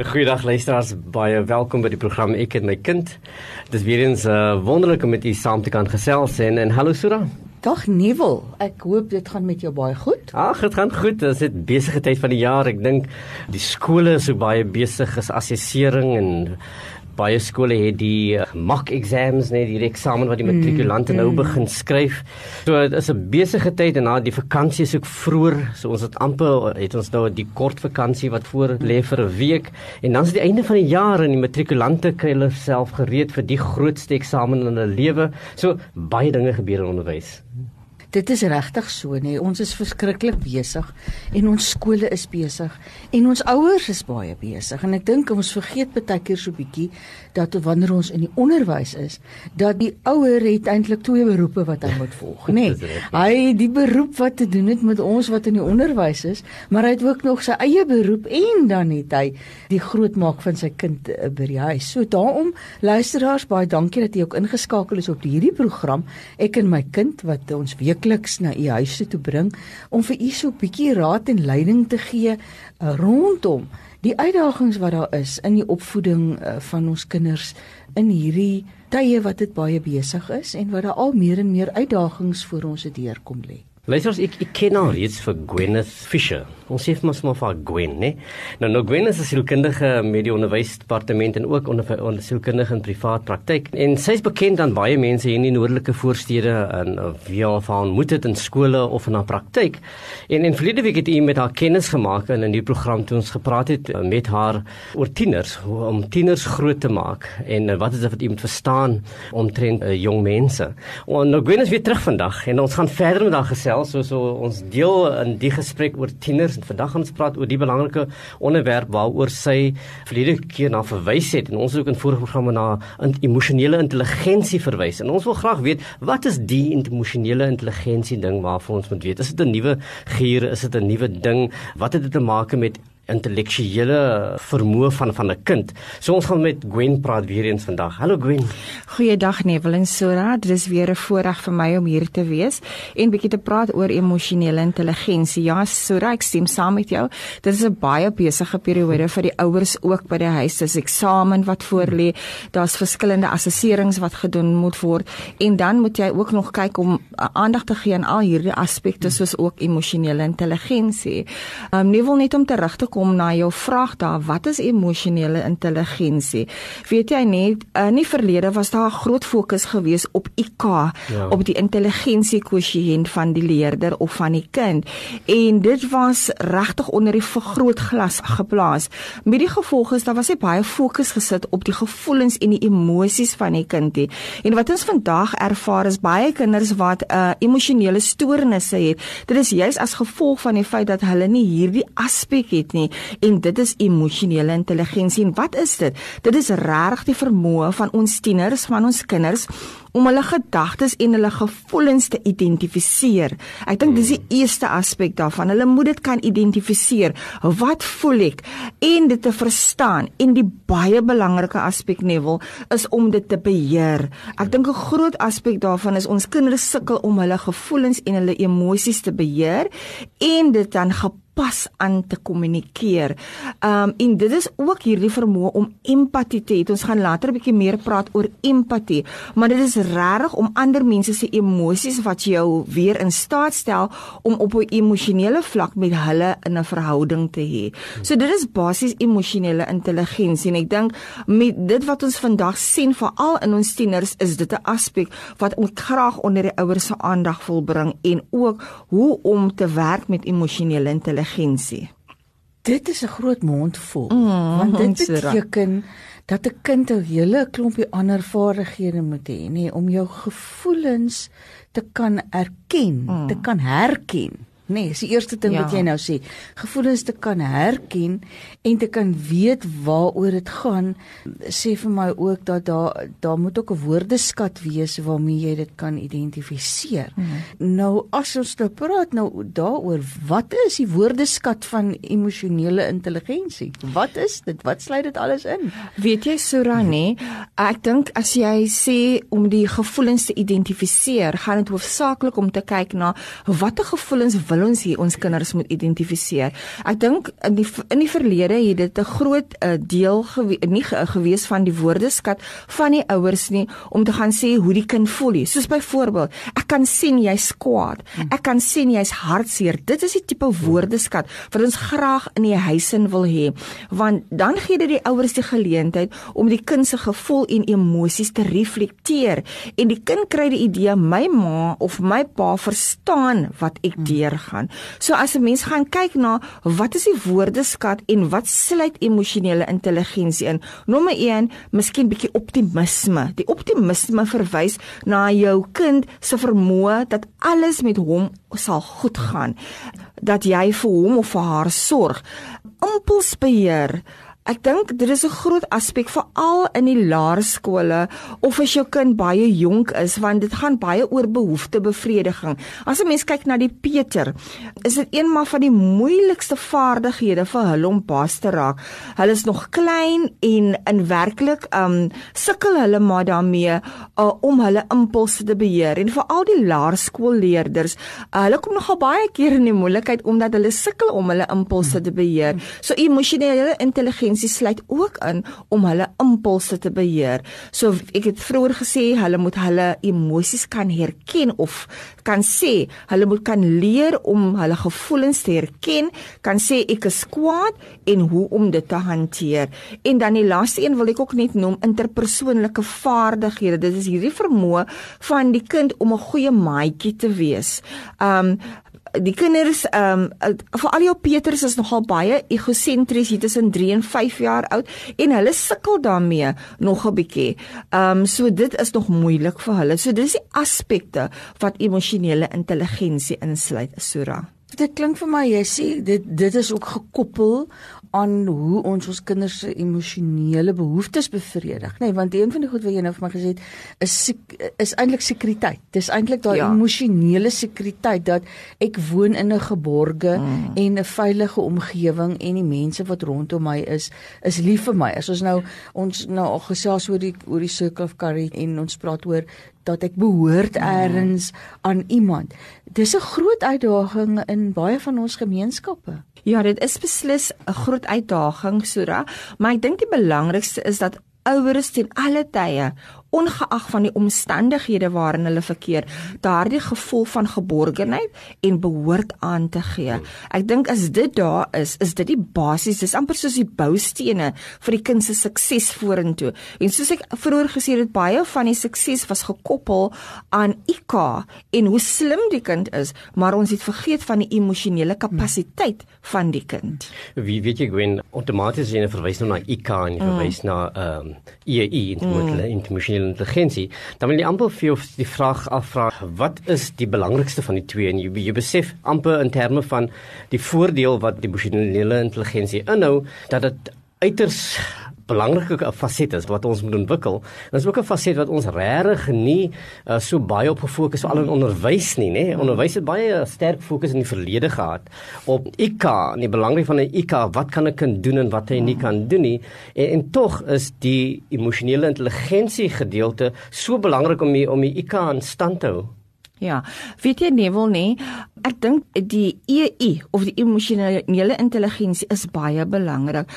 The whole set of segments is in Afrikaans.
Goeiedag luisteraars, baie welkom by die program Ek en my kind. Dit is weer eens 'n uh, wonderlike om met u saam te kan gesels en en hallo Sura. Dag Nieuwel, ek hoop dit gaan met jou baie goed. Ag, dit gaan goed. Dit is besige tyd van die jaar. Ek dink die skole is so baie besig is assessering en baie skole het die uh, mock exams net die eksamen wat die mm, matrikulante mm, nou mm. begin skryf. So dit is 'n besige tyd en na die vakansie is ook vroeër. So ons het amper het ons nou die kort vakansie wat voor lê vir 'n week en dan is die einde van die jaar en die matrikulante kry hulle self gereed vir die grootste eksamen in hulle lewe. So baie dinge gebeur in onderwys. Dit is regtig so nê. Nee. Ons is verskriklik besig en ons skole is besig en ons ouers is baie besig en ek dink ons vergeet baie keer so bietjie dat wanneer ons in die onderwys is, dat die ouer het eintlik twee beroepe wat hy moet volg, nê. Nee. Hy die beroep wat te doen het met ons wat in die onderwys is, maar hy het ook nog sy eie beroep en dan het hy die grootmaak van sy kind uh, by die huis. So daarom luisteraars baie dankie dat jy ook ingeskakel is op hierdie program ek en my kind wat ons week weekliks na u huise toe bring om vir u so 'n bietjie raad en leiding te gee uh, rondom die uitdagings wat daar is in die opvoeding uh, van ons kinders in hierdie tye wat dit baie besig is en wat daar al meer en meer uitdagings voor ons se deur kom lê. Luister, ek ek ken al iets vir Gwyneth Fisher. Ons sê mos maar vir Gwen, né? Nou nou Gwen is 'n sielkundige met die onderwysdepartement en ook onder onder sielkundige in privaat praktyk. En sy is bekend aan baie mense hier in die noordelike voorstede en wie al van moet dit in skole of in haar praktyk. En in verlede week het sy met haar kennis gemaak in 'n nuwe program toe ons gepraat het met haar oor tieners, hoe om tieners groot te maak en wat is dit wat jy moet verstaan omtrent uh, jong mense. En nou Gwen is weer terug vandag en ons gaan verder met haar gesels so so ons deel in die gesprek oor tieners en vandag gaan ons praat oor die belangrike onderwerp waaroor sy verlede keer na verwys het. En ons het ook in vorige programme na in emosionele intelligensie verwys. En ons wil graag weet wat is die emosionele intelligensie ding waarvan ons moet weet? Is dit 'n nuwe gier? Is dit 'n nuwe ding? Wat het dit te maak met intellektuele vermoë van van 'n kind. So ons gaan met Gwen praat weer eens vandag. Hallo Gwen. Goeiedag Neville en Sora. Dit is weer 'n voorreg vir my om hier te wees en bietjie te praat oor emosionele intelligensie. Ja, Sora, ek stem saam met jou. Dit is 'n baie besige periode vir die ouers ook by die huis. Dis eksamen wat voorlê. Daar's verskillende assesserings wat gedoen moet word en dan moet jy ook nog kyk om aandag te gee aan al hierdie aspekte soos ook emosionele intelligensie. Um, Neville net om terug te kom kom na jou vraag daar, wat is emosionele intelligensie? Weet jy net, in uh, die verlede was daar 'n groot fokus gewees op IQ, ja. op die intelligensie kwotient van die leerder of van die kind. En dit was regtig onder die vergrootglas geplaas. Met die gevolg is daar was baie fokus gesit op die gevoelens en die emosies van die kind. Die. En wat ons vandag ervaar is baie kinders wat 'n uh, emosionele stoornisse het. Dit is juis as gevolg van die feit dat hulle nie hierdie aspek het nie en dit is emosionele intelligensie en wat is dit dit is regtig die vermoë van ons tieners van ons kinders om hulle gedagtes en hulle gevoelens te identifiseer. Ek dink dis die eerste aspek daarvan. Hulle moet dit kan identifiseer. Wat voel ek en dit te verstaan. En die baie belangrike aspek Neville is om dit te beheer. Ek dink 'n groot aspek daarvan is ons kinders sukkel om hulle gevoelens en hulle emosies te beheer en dit dan pas aan te kommunikeer. Um en dit is ook hierdie vermoë om empatie te hê. Ons gaan later 'n bietjie meer praat oor empatie, maar dit is regtig om ander mense se emosies wat jou weer in staat stel om op 'n emosionele vlak met hulle in 'n verhouding te hê. So dit is basies emosionele intelligensie en ek dink met dit wat ons vandag sien veral in ons tieners is dit 'n aspek wat ons graag onder die ouers se aandag wil bring en ook hoe om te werk met emosionele intelligensie intelligensie. Dit is 'n groot mond vol. Mm, want dit beteken dat 'n kind 'n hele klompie ander vaardighede moet hê, nê, om jou gevoelens te kan erken, mm. te kan herken. Nee, dis die eerste ding ja. wat jy nou sê. Gevoelens te kan herken en te kan weet waaroor dit gaan, sê vir my ook dat daar daar moet ook 'n woordeskat wees waarmee jy dit kan identifiseer. Hmm. Nou as ons nou praat nou daaroor, wat is die woordeskat van emosionele intelligensie? Wat is dit? Wat sluit dit alles in? Weet jy Surani, ek dink as jy sê om die gevoelens te identifiseer, gaan dit hoofsaaklik om te kyk na watter gevoelens wil terwyl ons hier ons kinders moet identifiseer. Ek dink in die in die verlede het dit 'n groot uh, deel gewe, nie ge, gewees van die woordeskat van die ouers nie om te gaan sê hoe die kind voel. Nie. Soos byvoorbeeld, ek kan sien jy's kwaad. Ek kan sien jy's hartseer. Dit is die tipe woordeskat wat ons graag in die huisin wil hê, want dan gee dit die ouers die geleentheid om die kind se gevoel en emosies te reflekteer en die kind kry die idee my ma of my pa verstaan wat ek hmm. Deurgaan. So as 'n mens gaan kyk na wat is die woordeskat en wat sluit emosionele intelligensie in? Nommer 1, miskien bietjie optimisme. Die optimisme verwys na jou kind se vermoë dat alles met hom sal goed gaan. Dat jy vir hom of vir haar sorg. Impulsbeheer Ek dink dit is 'n groot aspek veral in die laerskole of as jou kind baie jonk is want dit gaan baie oor behoeftebevrediging. As 'n mens kyk na die Peter, is dit een maar van die moeilikste vaardighede vir hulle om baas te raak. Hulle is nog klein en in werklik um sukkel hulle maar daarmee uh, om hulle impulse te beheer. En veral die laerskoolleerders, uh, hulle kom nogal baie keer in die moeilikheid omdat hulle sukkel om hulle impulse te beheer. So emosionele intelligensie intelligensie sluit ook in om hulle impulse te beheer. So ek het vroeër gesê hulle moet hulle emosies kan herken of kan sê hulle moet kan leer om hulle gevoelens te herken, kan sê ek is kwaad en hoe om dit te hanteer. En dan die laaste een wil ek ook net noem interpersoonlike vaardighede. Dit is hierdie vermoë van die kind om 'n goeie maatjie te wees. Um die kinders ehm um, vir al jou Peters is nogal baie egosentries hier tussen 3 en 5 jaar oud en hulle sukkel daarmee nog 'n bietjie. Ehm um, so dit is nog moeilik vir hulle. So dis die aspekte wat emosionele intelligensie insluit, Sura. Dit klink vir my jy sê dit dit is ook gekoppel aan hoe ons ons kinders se emosionele behoeftes bevredig, nê, nee, want een van die goed wat jy nou vir my gesê het, is is eintlik sekuriteit. Dis eintlik daai ja. emosionele sekuriteit dat ek woon in 'n geborge mm. en 'n veilige omgewing en die mense wat rondom my is, is lief vir my. As ons nou ons nou al gesels oor die oor die circle of courage en ons praat oor dat ek behoort eers aan iemand. Dis 'n groot uitdaging in baie van ons gemeenskappe. Ja, dit is beslis 'n groot uitdaging, Sura, maar ek dink die belangrikste is dat ouers ten alle tye ongeag van die omstandighede waarin hulle verkeer, daardie gevoel van geborgenheid en behoort aan te gee. Ek dink as dit daar is, is dit die basis, dis amper soos die boustene vir die kind se sukses vorentoe. En soos ek vroeër gesê het, baie van die sukses was gekoppel aan IQ en hoe slim die kind is, maar ons het vergeet van die emosionele kapasiteit van die kind. Wie weet jy Gwen, outomaties as jy verwys nou na IQ en jy verwys mm. na ehm um, EE, emosionele mm emosionele intelligensie, dan wil jy amper vir jou die vraag afvra, wat is die belangrikste van die twee? En jy, jy besef amper in terme van die voordeel wat die emosionele intelligensie inhou, dat dit uiters belangrike faset is wat ons moet ontwikkel. En dis ook 'n faset wat ons regtig nie uh, so baie op gefokus veral in onderwys nie, nê? Onderwys het baie sterk fokus in die verlede gehad op en die belangrikheid van 'n IQ, wat kan 'n kind doen en wat hy nie kan doen nie. En, en tog is die emosionele intelligensie gedeelte so belangrik om die, om die IQ in stand te hou. Ja, weet jy nie wil nie. Ek dink die EI of die emosionele intelligensie is baie belangrik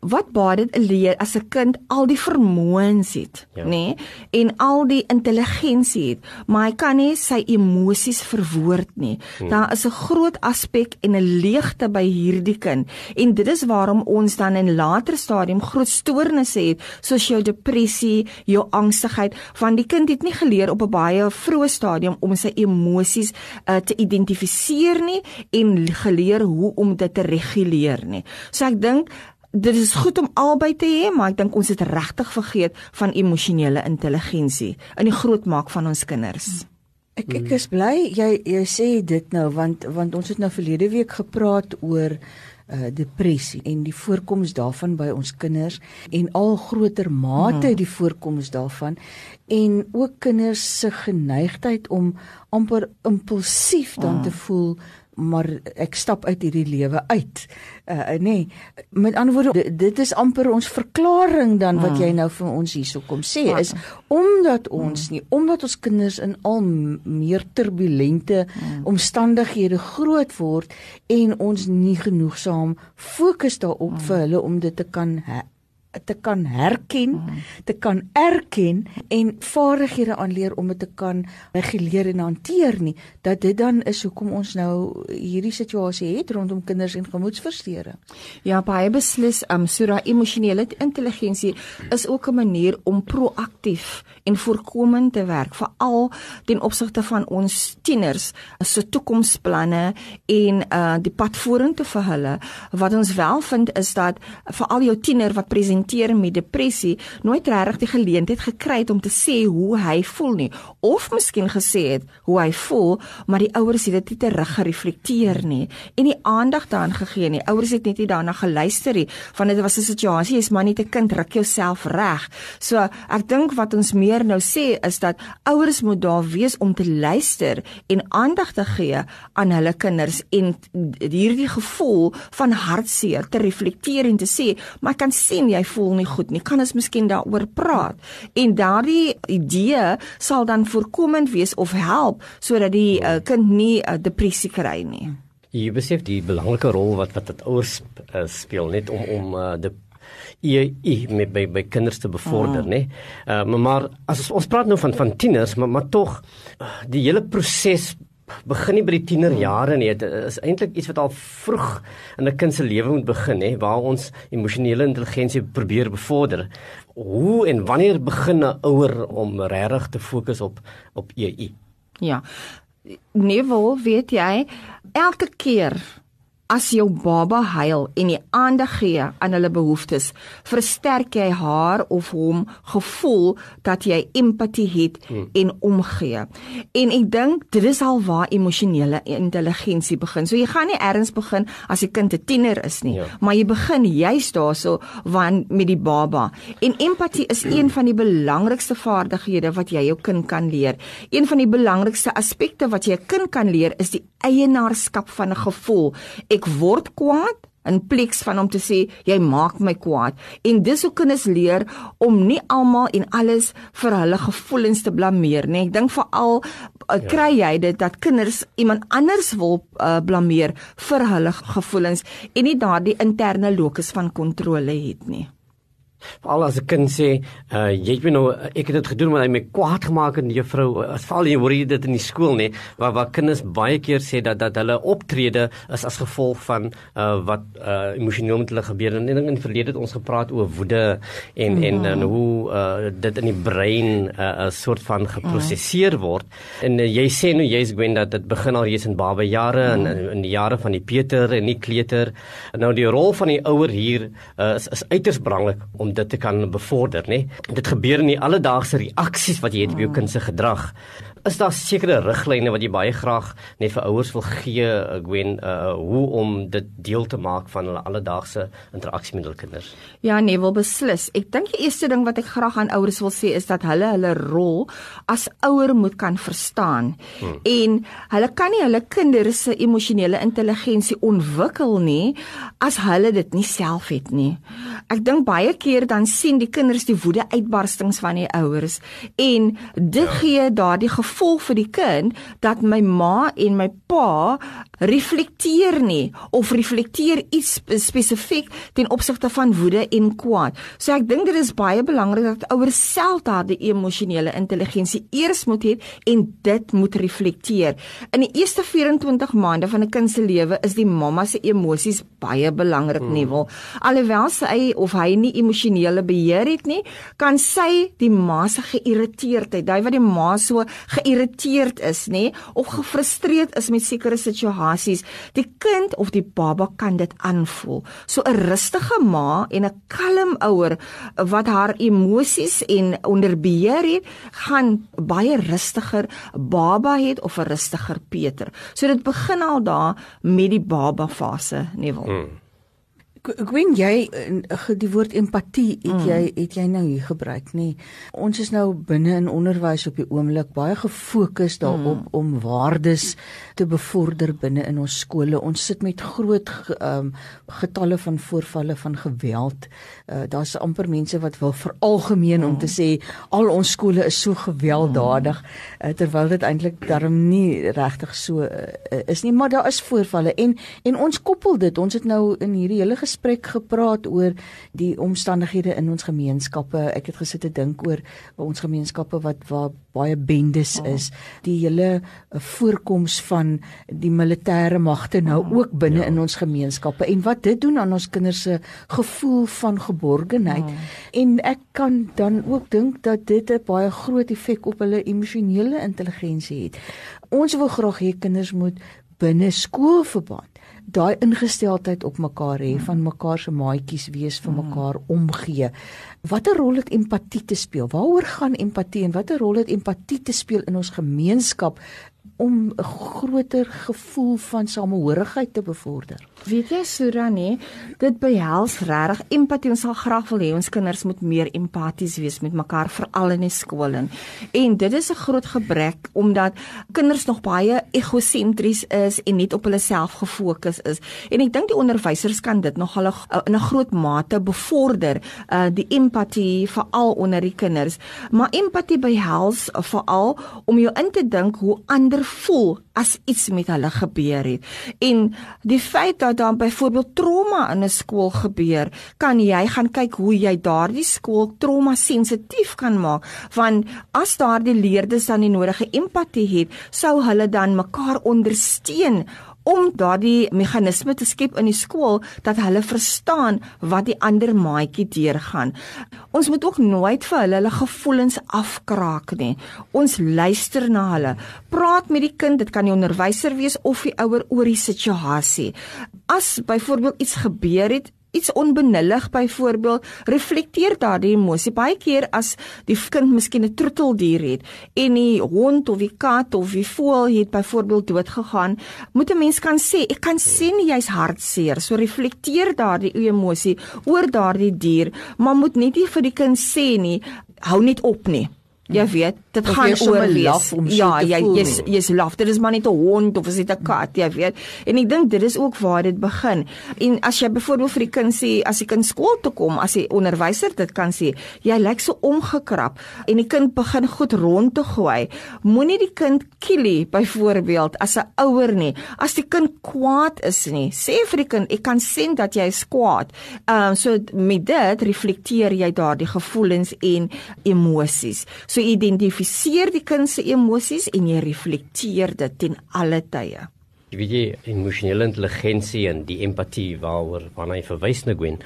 wat baie dit leer as 'n kind al die vermoëns het, ja. nê? En al die intelligensie het, maar hy kan nie sy emosies verwoord nie. Hmm. Daar is 'n groot aspek en 'n leegte by hierdie kind. En dit is waarom ons dan in later stadium groot stoornisse het, soos jou depressie, jou angstigheid, want die kind het nie geleer op 'n baie vroeë stadium om sy emosies uh, te identifiseer nie en geleer hoe om dit te reguleer nie. So ek dink dit is goed om albei te hê, maar ek dink ons het regtig vergeet van emosionele intelligensie in die grootmaak van ons kinders. Ek ek is bly jy jy sê dit nou want want ons het nou verlede week gepraat oor uh depressie en die voorkoms daarvan by ons kinders en al groter mate hmm. die voorkoms daarvan en ook kinders se geneigtheid om amper impulsief dan hmm. te voel maar ek stap uit hierdie lewe uit. Uh nee, met ander woorde dit is amper ons verklaring dan wat jy nou vir ons hierso kom sê is omdat ons nie omdat ons kinders in al meer turbulente omstandighede groot word en ons nie genoegsaam fokus daarop vir hulle om dit te kan te kan herken, te kan erken en vaardighede aanleer om dit te kan reguleer en hanteer nie, dat dit dan is hoekom ons nou hierdie situasie het rondom kinders en gemoedsversteurings. Ja, baie beslis, um Sura emosionele intelligensie is ook 'n manier om proaktief en voorkomend te werk, veral ten opsigte van ons tieners se toekomsplanne en uh die pad vorentoe vir hulle. Wat ons wel vind is dat veral jou tiener wat present hanteer met depressie nooit regtig die geleentheid gekry het om te sê hoe hy voel nie. Of miskien gesê het hoe hy voel maar die ouers het dit nie terug gereflekteer nie en nie aandag daaraan gegee nie. Ouers het net nie daarna geluister nie van dit was 'n situasie jy's maar net 'n kind ruk jouself reg. So ek dink wat ons meer nou sê is dat ouers moet daar wees om te luister en aandag te gee aan hulle kinders en hierdie gevoel van hartseer te reflekteer en te sê maar ek kan sien jy voel nie goed nie. Kan ons miskien daaroor praat? En daardie idee sal dan voorkomend wees of help sodat die uh, kind nie uh, depressie kry nie. Jy besef die belangrike rol wat wat dit ouers uh, speel net om om uh, die ie met by by kinders te bevorder, mm. nê. Uh, maar, as ons, ons praat nou van van tieners, maar maar tog die hele proses begin nie by die tienerjare nie. Dit is eintlik iets wat al vroeg in 'n kind se lewe moet begin hè, waar ons emosionele intelligensie probeer bevorder. Hoe en wanneer begin 'n ouer om regtig te fokus op op EI? Ja. Neville, weet jy, elke keer As jou baba huil en jy aandag gee aan hulle behoeftes, versterk jy haar of hom gevoel dat jy empatie het hmm. en omgee. En ek dink dit is al waar emosionele intelligensie begin. So jy gaan nie eers begin as 'n kind 'n tiener is nie, ja. maar jy begin juis daarso van met die baba. En empatie is een van die belangrikste vaardighede wat jy jou kind kan leer. Een van die belangrikste aspekte wat jy 'n kind kan leer is die eienaarskap van 'n gevoel. Ek word kwaad in plaas van om te sê jy maak my kwaad. En dis hoe kinders leer om nie almal en alles vir hulle gevoelens te blameer nie. Ek dink veral uh, kry jy dit dat kinders iemand anders wil uh, blameer vir hulle gevoelens en nie daardie interne locus van kontrole het nie. Veral as 'n kind sê, uh, jy weet nou ek het dit gedoen want hy my kwaad gemaak het, juffrou. As val jy hoor jy dit in die skool nê, waar waar kinders baie keer sê dat dat hulle optrede is as gevolg van uh, wat uh, emosioneel met hulle gebeur en in die verlede het ons gepraat oor woede en mm. en, en hoe uh, dit in die brein 'n uh, soort van geprosesseer word. En uh, jy sê nou jy's Gwen dat dit begin al reeds in baba jare mm. en in die jare van die Peter en die kleuter. Nou die rol van die ouer hier uh, is is uiters belangrik om dit te kan bevorder, nê. Dit gebeur in die alledaagse reaksies wat jy het op jou kind se gedrag is daar sekere riglyne wat jy baie graag net vir ouers wil gee uh, Gwen uh, hoe om dit deel te maak van hulle alledaagse interaksie met hul kinders? Ja, nee, wil beslis. Ek dink die eerste ding wat ek graag aan ouers wil sê is dat hulle hulle rol as ouer moet kan verstaan. Hmm. En hulle kan nie hulle kinders se emosionele intelligensie ontwikkel nie as hulle dit nie self het nie. Ek dink baie keer dan sien die kinders die woede uitbarstings van die ouers en dit ja. gee daardie gevolg vir die kind dat my ma en my pa reflekteer nie of reflekteer iets spesifiek ten opsigte van woede en kwaad. So ek dink dit is baie belangrik dat ouers self daardie emosionele intelligensie eers moet hê en dit moet reflekteer. In die eerste 24 maande van 'n kind se lewe is die mamma se emosies baie belangrik hmm. nie wil. Alhoewel sy of hy nie emosionele beheer het nie, kan sy die ma se geïrriteerdheid, daai wat die ma so geïrriteerd is, nê, of gefrustreerd is met sekere situasies, die kind of die baba kan dit aanvoel. So 'n rustige ma en 'n kalm ouer wat haar emosies en onder beheer het, gaan baie rustiger baba het of 'n rustiger Peter. So dit begin al daar met die baba fase, Neville. Hmm. Weet jy eh, die woord empatie het mm. jy het jy nou hier gebruik nê. Ons is nou binne in onderwys op die oomblik baie gefokus daarop mm. om waardes te bevorder binne in ons skole. Ons sit met groot um, getalle van voorvalle van geweld. Uh, Daar's amper mense wat wil veralgemeen mm. om te mm. sê al ons skole is so gewelddadig uh, terwyl dit eintlik darm nie regtig so uh, is nie, maar daar is voorvalle en en ons koppel dit. Ons het nou in hierdie hele gesprek gepraat oor die omstandighede in ons gemeenskappe. Ek het gesit te dink oor ons gemeenskappe wat waar baie bendes is. Die hele eh, voorkoms van die militêre magte nou ook binne ja. in ons gemeenskappe en wat dit doen aan ons kinders se gevoel van geborgenheid. Oh. En ek kan dan ook dink dat dit 'n baie groot effek op hulle emosionele intelligensie het. Ons wil graag hê kinders moet binne skoolverband daai ingesteldheid op mekaar hê van mekaar se maatjies wees vir mekaar omgee. Watter rol het empatie te speel? Waaroor gaan empatie en watter rol het empatie te speel in ons gemeenskap om 'n groter gevoel van samehorigheid te bevorder. Weet jy Surani, dit behels regtig empatie. Ons sal graag wil hê ons kinders moet meer empaties wees met mekaar veral in die skool en en dit is 'n groot gebrek omdat kinders nog baie egosentries is en net op hulle self gefokus is. En ek dink die onderwysers kan dit nog al in 'n groot mate bevorder, uh die empatie veral onder die kinders. Maar empatie behels veral om jou in te dink hoe ander voel as iets met hulle gebeur het. En die feit dat daar byvoorbeeld trauma in 'n skool gebeur, kan jy gaan kyk hoe jy daardie skool trauma sensitief kan maak. Want as daardie leerders dan die nodige empatie het, sou hulle dan mekaar ondersteun om daardie meganisme te skep in die skool dat hulle verstaan wat die ander maatjie deurgaan. Ons moet ook nooit vir hulle hulle gevoelens afkraak nie. Ons luister na hulle. Praat met die kind, dit kan die onderwyser wees of die ouer oor die situasie. As byvoorbeeld iets gebeur het, iets onbenullig byvoorbeeld reflekteer daardie emosie baie keer as die kind miskien 'n troeteldier het en die hond of die kat of die voël het byvoorbeeld dood gegaan moet 'n mens kan sê ek kan sien jy's hartseer. So reflekteer daardie emosie oor daardie dier maar moet net nie vir die kind sê nie hou net op nie Jy weet, dit of gaan oor wees. Ja, jy jy's jy's laf. Dit is maar net 'n hond of is dit 'n kat, jy weet. En ek dink dit is ook waar dit begin. En as jy byvoorbeeld vir die kind sê as die kind skool toe kom, as die onderwyser dit kan sê, jy lyk so omgekrap en die kind begin goed rond te gooi. Moenie die kind kielie byvoorbeeld as 'n ouer nie. As die kind kwaad is nie, sê vir die kind, ek kan sien dat jy is kwaad. Ehm um, so met dit reflekteer jy daardie gevoelens en emosies. So So identifiseer die kind se emosies en jy reflekteer dit ten alle tye. Jy weet jy emosionele intelligensie en die empatie waaroor waarna jy verwys nou Gwen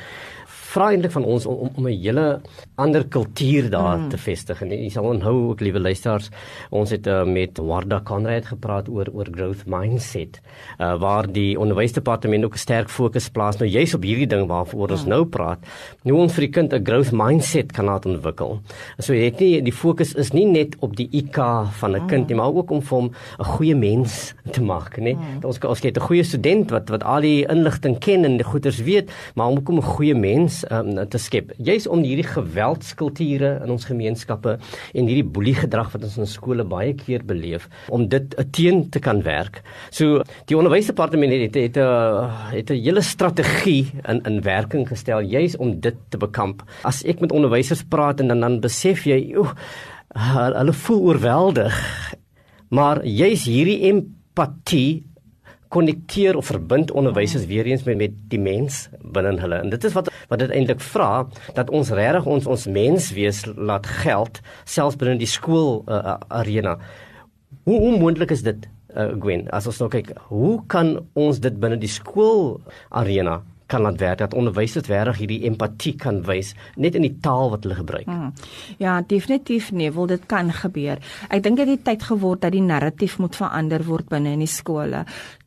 vra eintlik van ons om om 'n hele ander kultuur daar mm. te vestig en jy sal onthou ook liewe luisters ons het uh, met Warda Conrad gepraat oor oor growth mindset uh, waar die onderwysdepartement ook 'n sterk fokus plaas nou juis op hierdie ding waarvoor ons mm. nou praat hoe ons vir die kind 'n growth mindset kan laat ontwikkel so jy het nie die fokus is nie net op die IQ van 'n mm. kind nie maar ook om vir hom 'n goeie mens te maak nê mm. ons ons het 'n goeie student wat wat al die inligting ken en die goeders weet maar om ook 'n goeie mens um, te skep. Juist om hierdie geweldskulture in ons gemeenskappe en hierdie boeliegedrag wat ons in skole baie keer beleef om dit teen te kan werk. So die onderwysdepartement het het 'n het 'n hele strategie in in werking gestel juist om dit te bekamp. As ek met onderwysers praat en dan dan besef jy, oeh, hulle voel oorweldig. Maar juist hierdie empatie konnekteer of verbind onderwysers weer eens met met die mens binne hulle. En dit is wat wat dit eintlik vra dat ons regtig ons ons menswees laat geld selfs binne die skool uh, arena. Hoe onmoontlik is dit uh, Gwen? As ons nou kyk, hoe kan ons dit binne die skool arena kan laat werk dat onderwysers regtig hierdie empatie kan wys net in die taal wat hulle gebruik. Hmm. Ja, definitief nee, wil dit kan gebeur. Ek dink dit het tyd geword dat die narratief moet verander word binne in die skole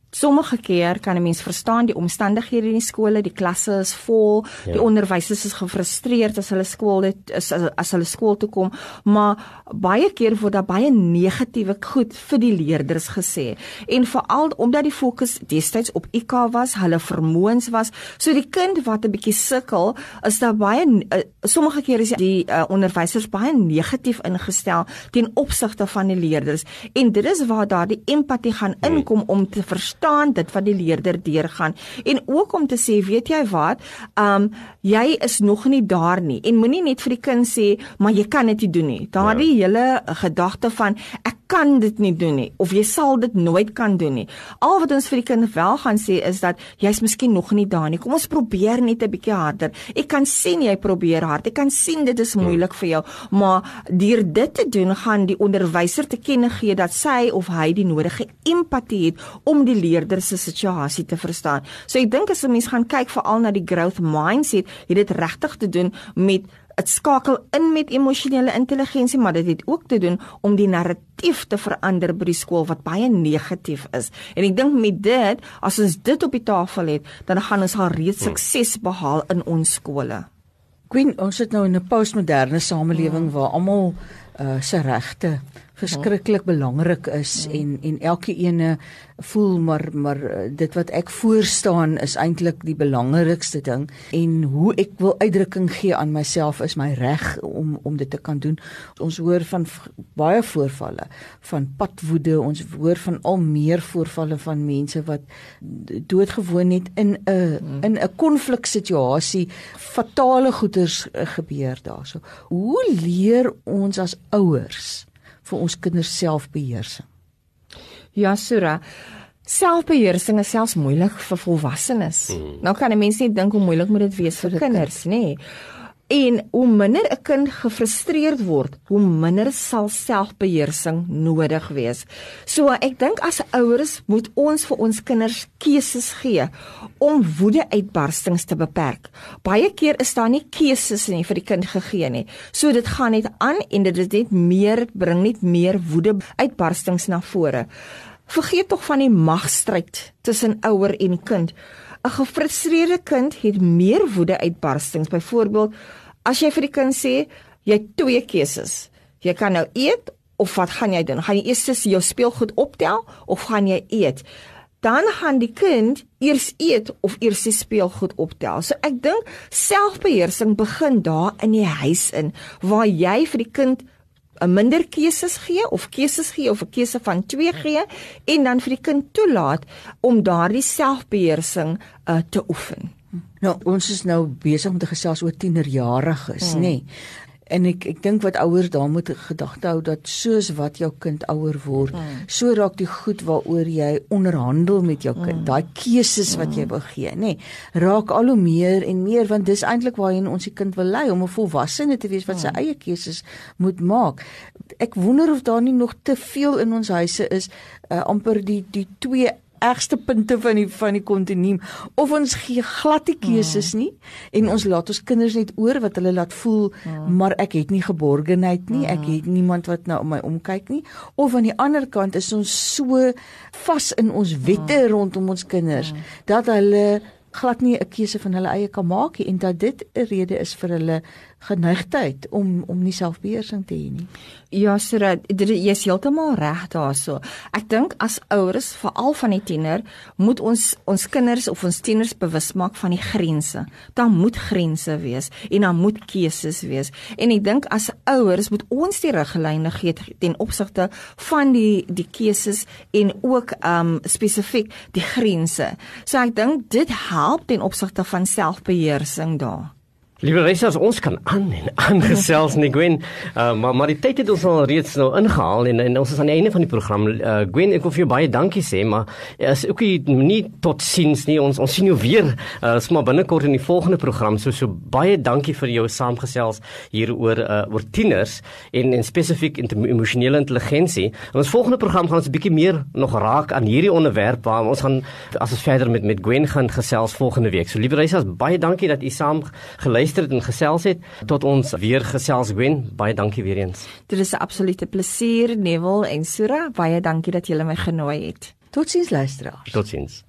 Sommige keer kan 'n mens verstaan die omstandighede in die skole, die klasse is vol, ja. die onderwysers is gefrustreerd as hulle skool dit is as, as hulle skool toe kom, maar baie keer word daar baie negatiewe goed vir die leerders gesê. En veral omdat die fokus destyds op IK was, hulle vermoëns was, so die kind wat 'n bietjie sukkel, is daar baie uh, sommige keer is die uh, onderwysers baie negatief ingestel ten opsigte van die leerders. En dit is waar daar die empatie gaan inkom om te verstaan verstaan dit wat die leerder deurgaan. En ook om te sê weet jy wat? Um jy is nog nie daar nie. En moenie net vir die kind sê maar jy kan dit nie doen nie. Daardie ja. hele gedagte van ek kan dit nie doen nie of jy sal dit nooit kan doen nie. Al wat ons vir die kind wel gaan sê is dat jy's miskien nog nie daar nie. Kom ons probeer net 'n bietjie harder. Ek kan sien jy probeer hard. Ek kan sien dit is moeilik vir jou, maar deur dit te doen gaan die onderwyser te kenne gee dat sy of hy die nodige empatie het om die leerder se situasie te verstaan. So ek dink as 'n mens gaan kyk veral na die growth mindset, het dit regtig te doen met dit skakel in met emosionele intelligensie, maar dit het ook te doen om die narratief te verander by die skool wat baie negatief is. En ek dink met dit, as ons dit op die tafel het, dan gaan ons al reeds hmm. sukses behaal in ons skole. Queen, ons sit nou in 'n postmoderne samelewing hmm. waar almal uh, se regte verskriklik belangrik is ja. en en elke ene voel maar maar eh, dit wat ek voorstaan is eintlik die belangrikste ding en hoe ek wil uitdrukking gee aan myself is my reg om om dit te kan doen. Ons hoor van baie voorvalle van padwoede, ons hoor van al meer voorvalle van mense wat doodgewoon het in 'n hmm. in 'n konfliksituasie fatale goeters eh, gebeur daarso. Hoe leer ons as ouers vir ons kinders selfbeheersing. Ja, Sura. Selfbeheersing is selfs moeilik vir volwassenes. Hmm. Nou kan 'n mens net dink hoe moeilik moet dit wees vir, vir kinders, nê? Nee. En hoe minder 'n kind gefrustreerd word, hoe minder sal selfbeheersing nodig wees. So ek dink as ouers moet ons vir ons kinders keuses gee om woedeuitbarstings te beperk. Baie keer is daar nie keuses nie vir die kind gegee nie. So dit gaan net aan en dit is net meer bring net meer woedeuitbarstings na vore. Vergeet tog van die magstryd tussen ouer en kind. 'n Gefrustreerde kind het meer woedeuitbarstings. Byvoorbeeld, as jy vir die kind sê jy het twee keuses. Jy kan nou eet of wat gaan jy doen? Gaan jy eers jou speelgoed optel of gaan jy eet? Dan gaan die kind eers eet of eers sy speelgoed optel. So ek dink selfbeheersing begin daar in die huis in waar jy vir die kind 'n minder keuses gee of keuses gee of 'n keuse van 2 gee en dan vir die kind toelaat om daardie selfbeheersing uh, te oefen. Nou ons is nou besig om te gesels oor tienerjariges, hmm. nê. Nee. En ek ek dink wat ouers daar moet gedagte hou dat soos wat jou kind ouer word, hmm. so raak die goed waaroor jy onderhandel met jou kind, hmm. daai keuses wat jy hmm. wil gee, nê, nee, raak al hoe meer en meer want dis eintlik waarheen ons die kind wil lei om 'n volwassene te wees wat sy hmm. eie keuses moet maak. Ek wonder of daar nie nog te veel in ons huise is uh, amper die die twee ergste punte van die van die kontinuum. Of ons gee glad nie keuses nie en ons laat ons kinders net oor wat hulle laat voel maar ek het nie geborgenheid nie ek het niemand wat nou om my omkyk nie. Of aan die ander kant is ons so vas in ons wette rondom ons kinders dat hulle glad nie 'n keuse van hulle eie kan maak nie en dat dit 'n rede is vir hulle geneigtheid om om nie selfbeheersing te hê nie. Ja, Sira, jy is heeltemal reg daarso. Ek dink as ouers, veral van die tiener, moet ons ons kinders of ons tieners bewus maak van die grense. Daar moet grense wees en daar moet keuses wees. En ek dink as ouers moet ons die riglyne gee ten opsigte van die die keuses en ook um spesifiek die grense. So ek dink dit help ten opsigte van selfbeheersing daar. Liewe reisers, ons kan aan en aan gesels nie Gwen. Uh, maar maar die tyd het ons al reeds nou ingehaal en, en ons is aan die einde van die program. Uh, Gwen, ek wil vir jou baie dankie sê, maar is ook nie tot siens nie. Ons ons sien jou weer uh, smaak binnekort in die volgende program. So so baie dankie vir jou saamgesels hier oor uh, oor tieners en en spesifiek emosionele intelligensie. In ons volgende program gaan ons 'n bietjie meer nog raak aan hierdie onderwerp waar ons gaan as ons verder met met Gwen gaan gesels volgende week. So liewe reisers, baie dankie dat u saam geluister geluister het en gesels het tot ons weer gesels Gwen baie dankie weer eens dit is 'n absolute plesier Neville en Sura baie dankie dat julle my genooi het Totsiens luisteraars. Totsiens.